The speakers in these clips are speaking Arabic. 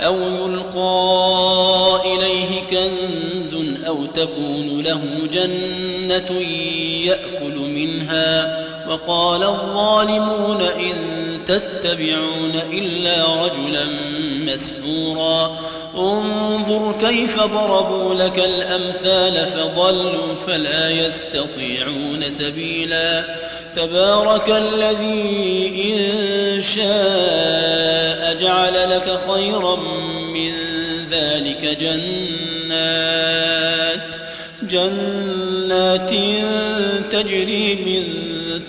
أو يلقى إليه كنز أو تكون له جنة يأكل منها وقال الظالمون إن تتبعون إلا رجلا مسحورا. انظر كيف ضربوا لك الأمثال فضلوا فلا يستطيعون سبيلا. تبارك الذي إن شاء جعل لك خيرا من ذلك جنات جنات تجري من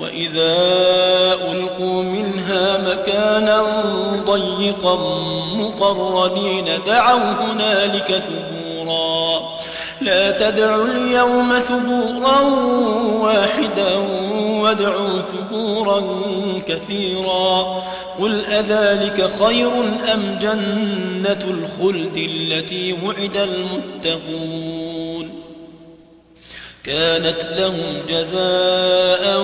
وإذا ألقوا منها مكانا ضيقا مقرنين دعوا هنالك ثبورا. لا تدعوا اليوم ثبورا واحدا وادعوا ثبورا كثيرا. قل أذلك خير أم جنة الخلد التي وعد المتقون؟ كانت لهم جزاء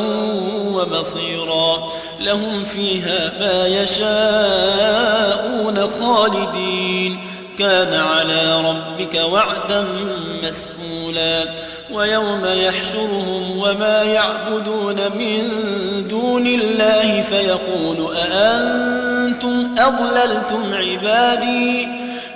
ومصيرا. لهم فيها ما يشاءون خالدين. كان على ربك وعدا مسئولا ويوم يحشرهم وما يعبدون من دون الله فيقول أأنتم أضللتم عبادي؟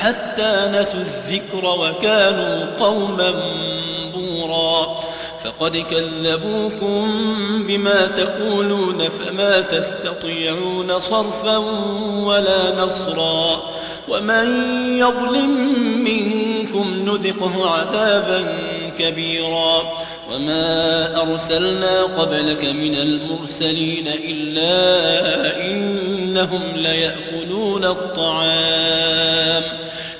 حتى نسوا الذكر وكانوا قوما بورا. فقد كذبوكم بما تقولون فما تستطيعون صرفا ولا نصرا. ومن يظلم منكم نذقه عذابا كبيرا. وما أرسلنا قبلك من المرسلين إلا إنهم ليأكلون الطعام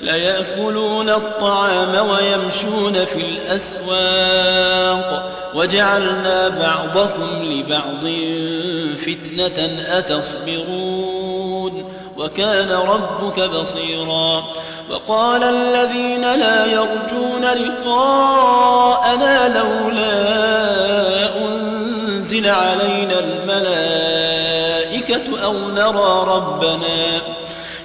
ليأكلون الطعام ويمشون في الأسواق. وجعلنا بعضكم لبعض فتنة أتصبرون؟ وكان ربك بصيرا. وقال الذين لا يرجون لقاءنا لولا أنزل علينا الملائكة أو نرى ربنا.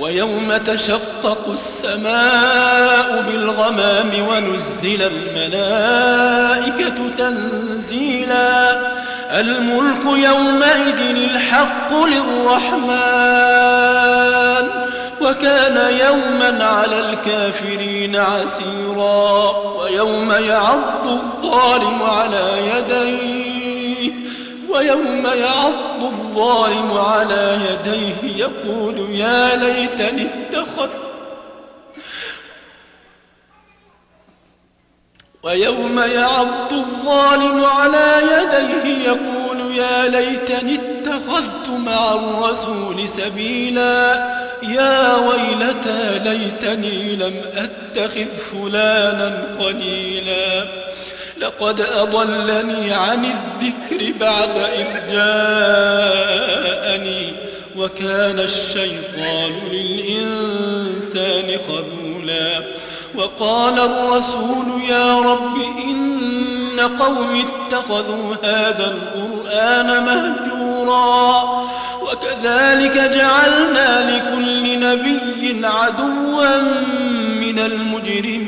ويوم تشقق السماء بالغمام ونزل الملائكة تنزيلا. الملك يومئذ الحق للرحمن وكان يوما على الكافرين عسيرا. ويوم يعض الظالم على ويوم يعض الظالم على يديه يقول يا ليتني اتخذ ويوم يعض الظالم على يديه يقول يا ليتني اتخذت مع الرسول سبيلا يا ويلتى ليتني لم أتخذ فلانا خليلا لقد أضلني عن الذكر بعد إذ جاءني وكان الشيطان للإنسان خذولا. وقال الرسول يا رب إن قوم اتخذوا هذا القرآن مهجورا. وكذلك جعلنا لكل نبي عدوا من المجرمين.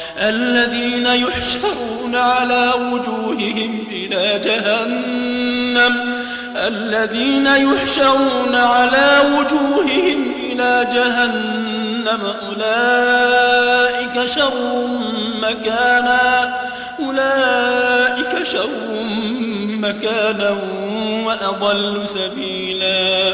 الذين يحشرون على وجوههم إلى جهنم الذين يحشرون على وجوههم إلى جهنم أولئك شر مكانا أولئك شر مكانا وأضل سبيلا.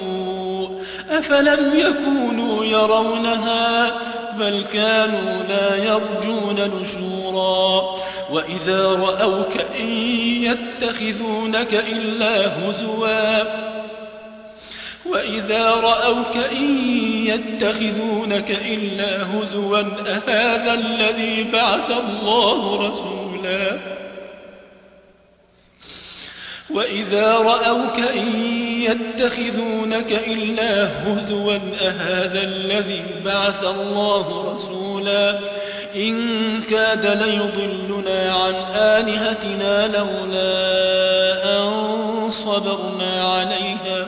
أفلم يكونوا يرونها بل كانوا لا يرجون نشورا وإذا رأوك إن يتخذونك إلا هزوا وإذا رأوك إن يتخذونك إلا هزوا أهذا الذي بعث الله رسولا وإذا رأوك إن يتخذونك إلا هزوا أهذا الذي بعث الله رسولا؟ إن كاد ليضلنا عن آلهتنا لولا أن صبرنا عليها.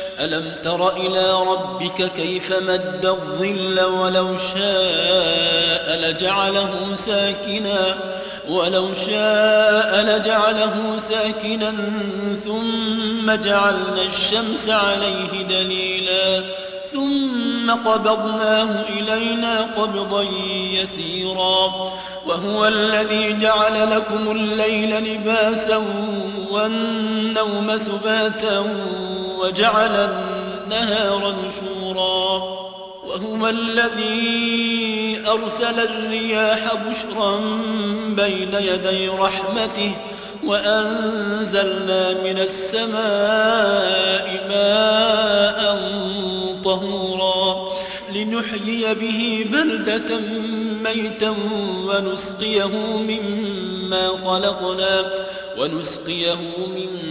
ألم تر إلى ربك كيف مد الظل ولو شاء لجعله ساكنا؟ ولو شاء لجعله ساكنا ثم جعلنا الشمس عليه دليلا ثم قبضناه إلينا قبضا يسيرا وهو الذي جعل لكم الليل لباسا والنوم سباتا وجعل النهار نشورا وهو الذي أرسل الرياح بشرا بين يدي رحمته وأنزلنا من السماء ماء طهورا لنحيي به بلدة ميتا ونسقيه مما خلقنا ونسقيه مما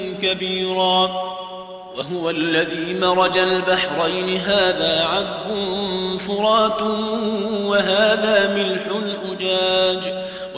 كبيرا. وهو الذي مرج البحرين. هذا عذب فرات وهذا ملح أجاج.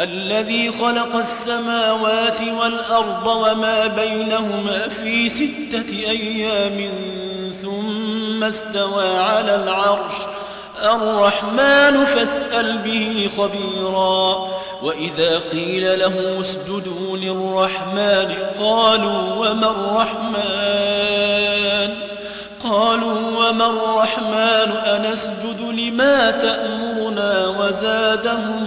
الذي خلق السماوات والأرض وما بينهما في ستة أيام ثم استوى على العرش. الرحمن فاسأل به خبيرا. وإذا قيل له اسجدوا للرحمن قالوا وما الرحمن؟ قالوا وما الرحمن؟ أنسجد لما تأمرنا وزادهم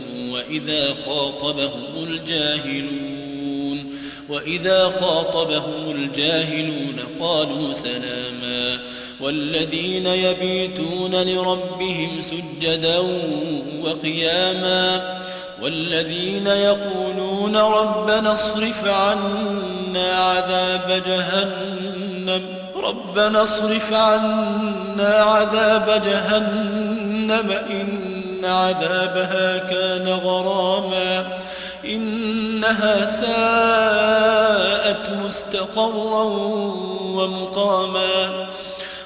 وإذا خاطبهم الجاهلون وإذا خاطبهم الجاهلون قالوا سلاما والذين يبيتون لربهم سجدا وقياما والذين يقولون ربنا اصرف عنا عذاب جهنم ربنا اصرف عنا عذاب جهنم إن عذابها كان غراما إنها ساءت مستقرا ومقاما.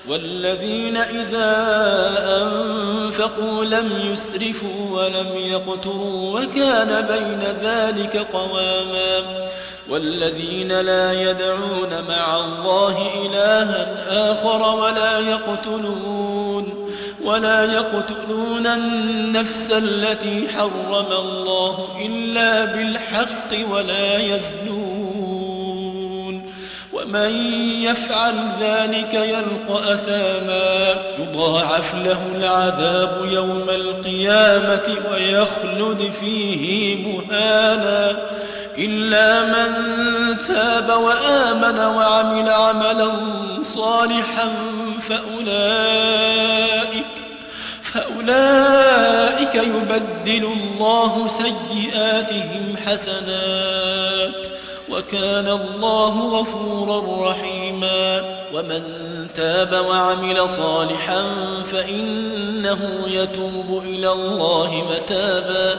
والذين إذا أنفقوا لم يسرفوا ولم يقتروا وكان بين ذلك قواما. والذين لا يدعون مع الله إلها آخر ولا يقتلون. ولا يقتلون النفس التي حرم الله إلا بالحق ولا يزنون. ومن يفعل ذلك يلقى أثاما. يضاعف له العذاب يوم القيامة ويخلد فيه مهانا. إلا من تاب وآمن وعمل عملا صالحا فأولئك فأولئك يبدل الله سيئاتهم حسنات وكان الله غفورا رحيما. ومن تاب وعمل صالحا فإنه يتوب إلى الله متابا.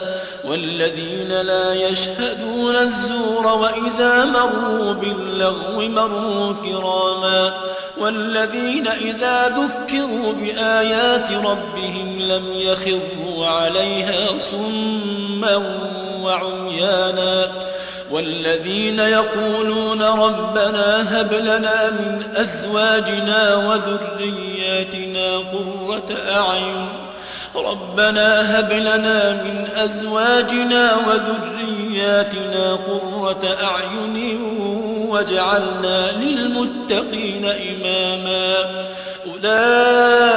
والذين لا يشهدون الزور وإذا مروا باللغو مروا كراما. والذين إذا ذكروا بآيات ربهم لم يخروا عليها صما وعميانا. والذين يقولون ربنا هب لنا من أزواجنا وذرياتنا قرة أعين. ربنا هب لنا من أزواجنا وذرياتنا قرة أعين واجعلنا للمتقين إماما. أولئك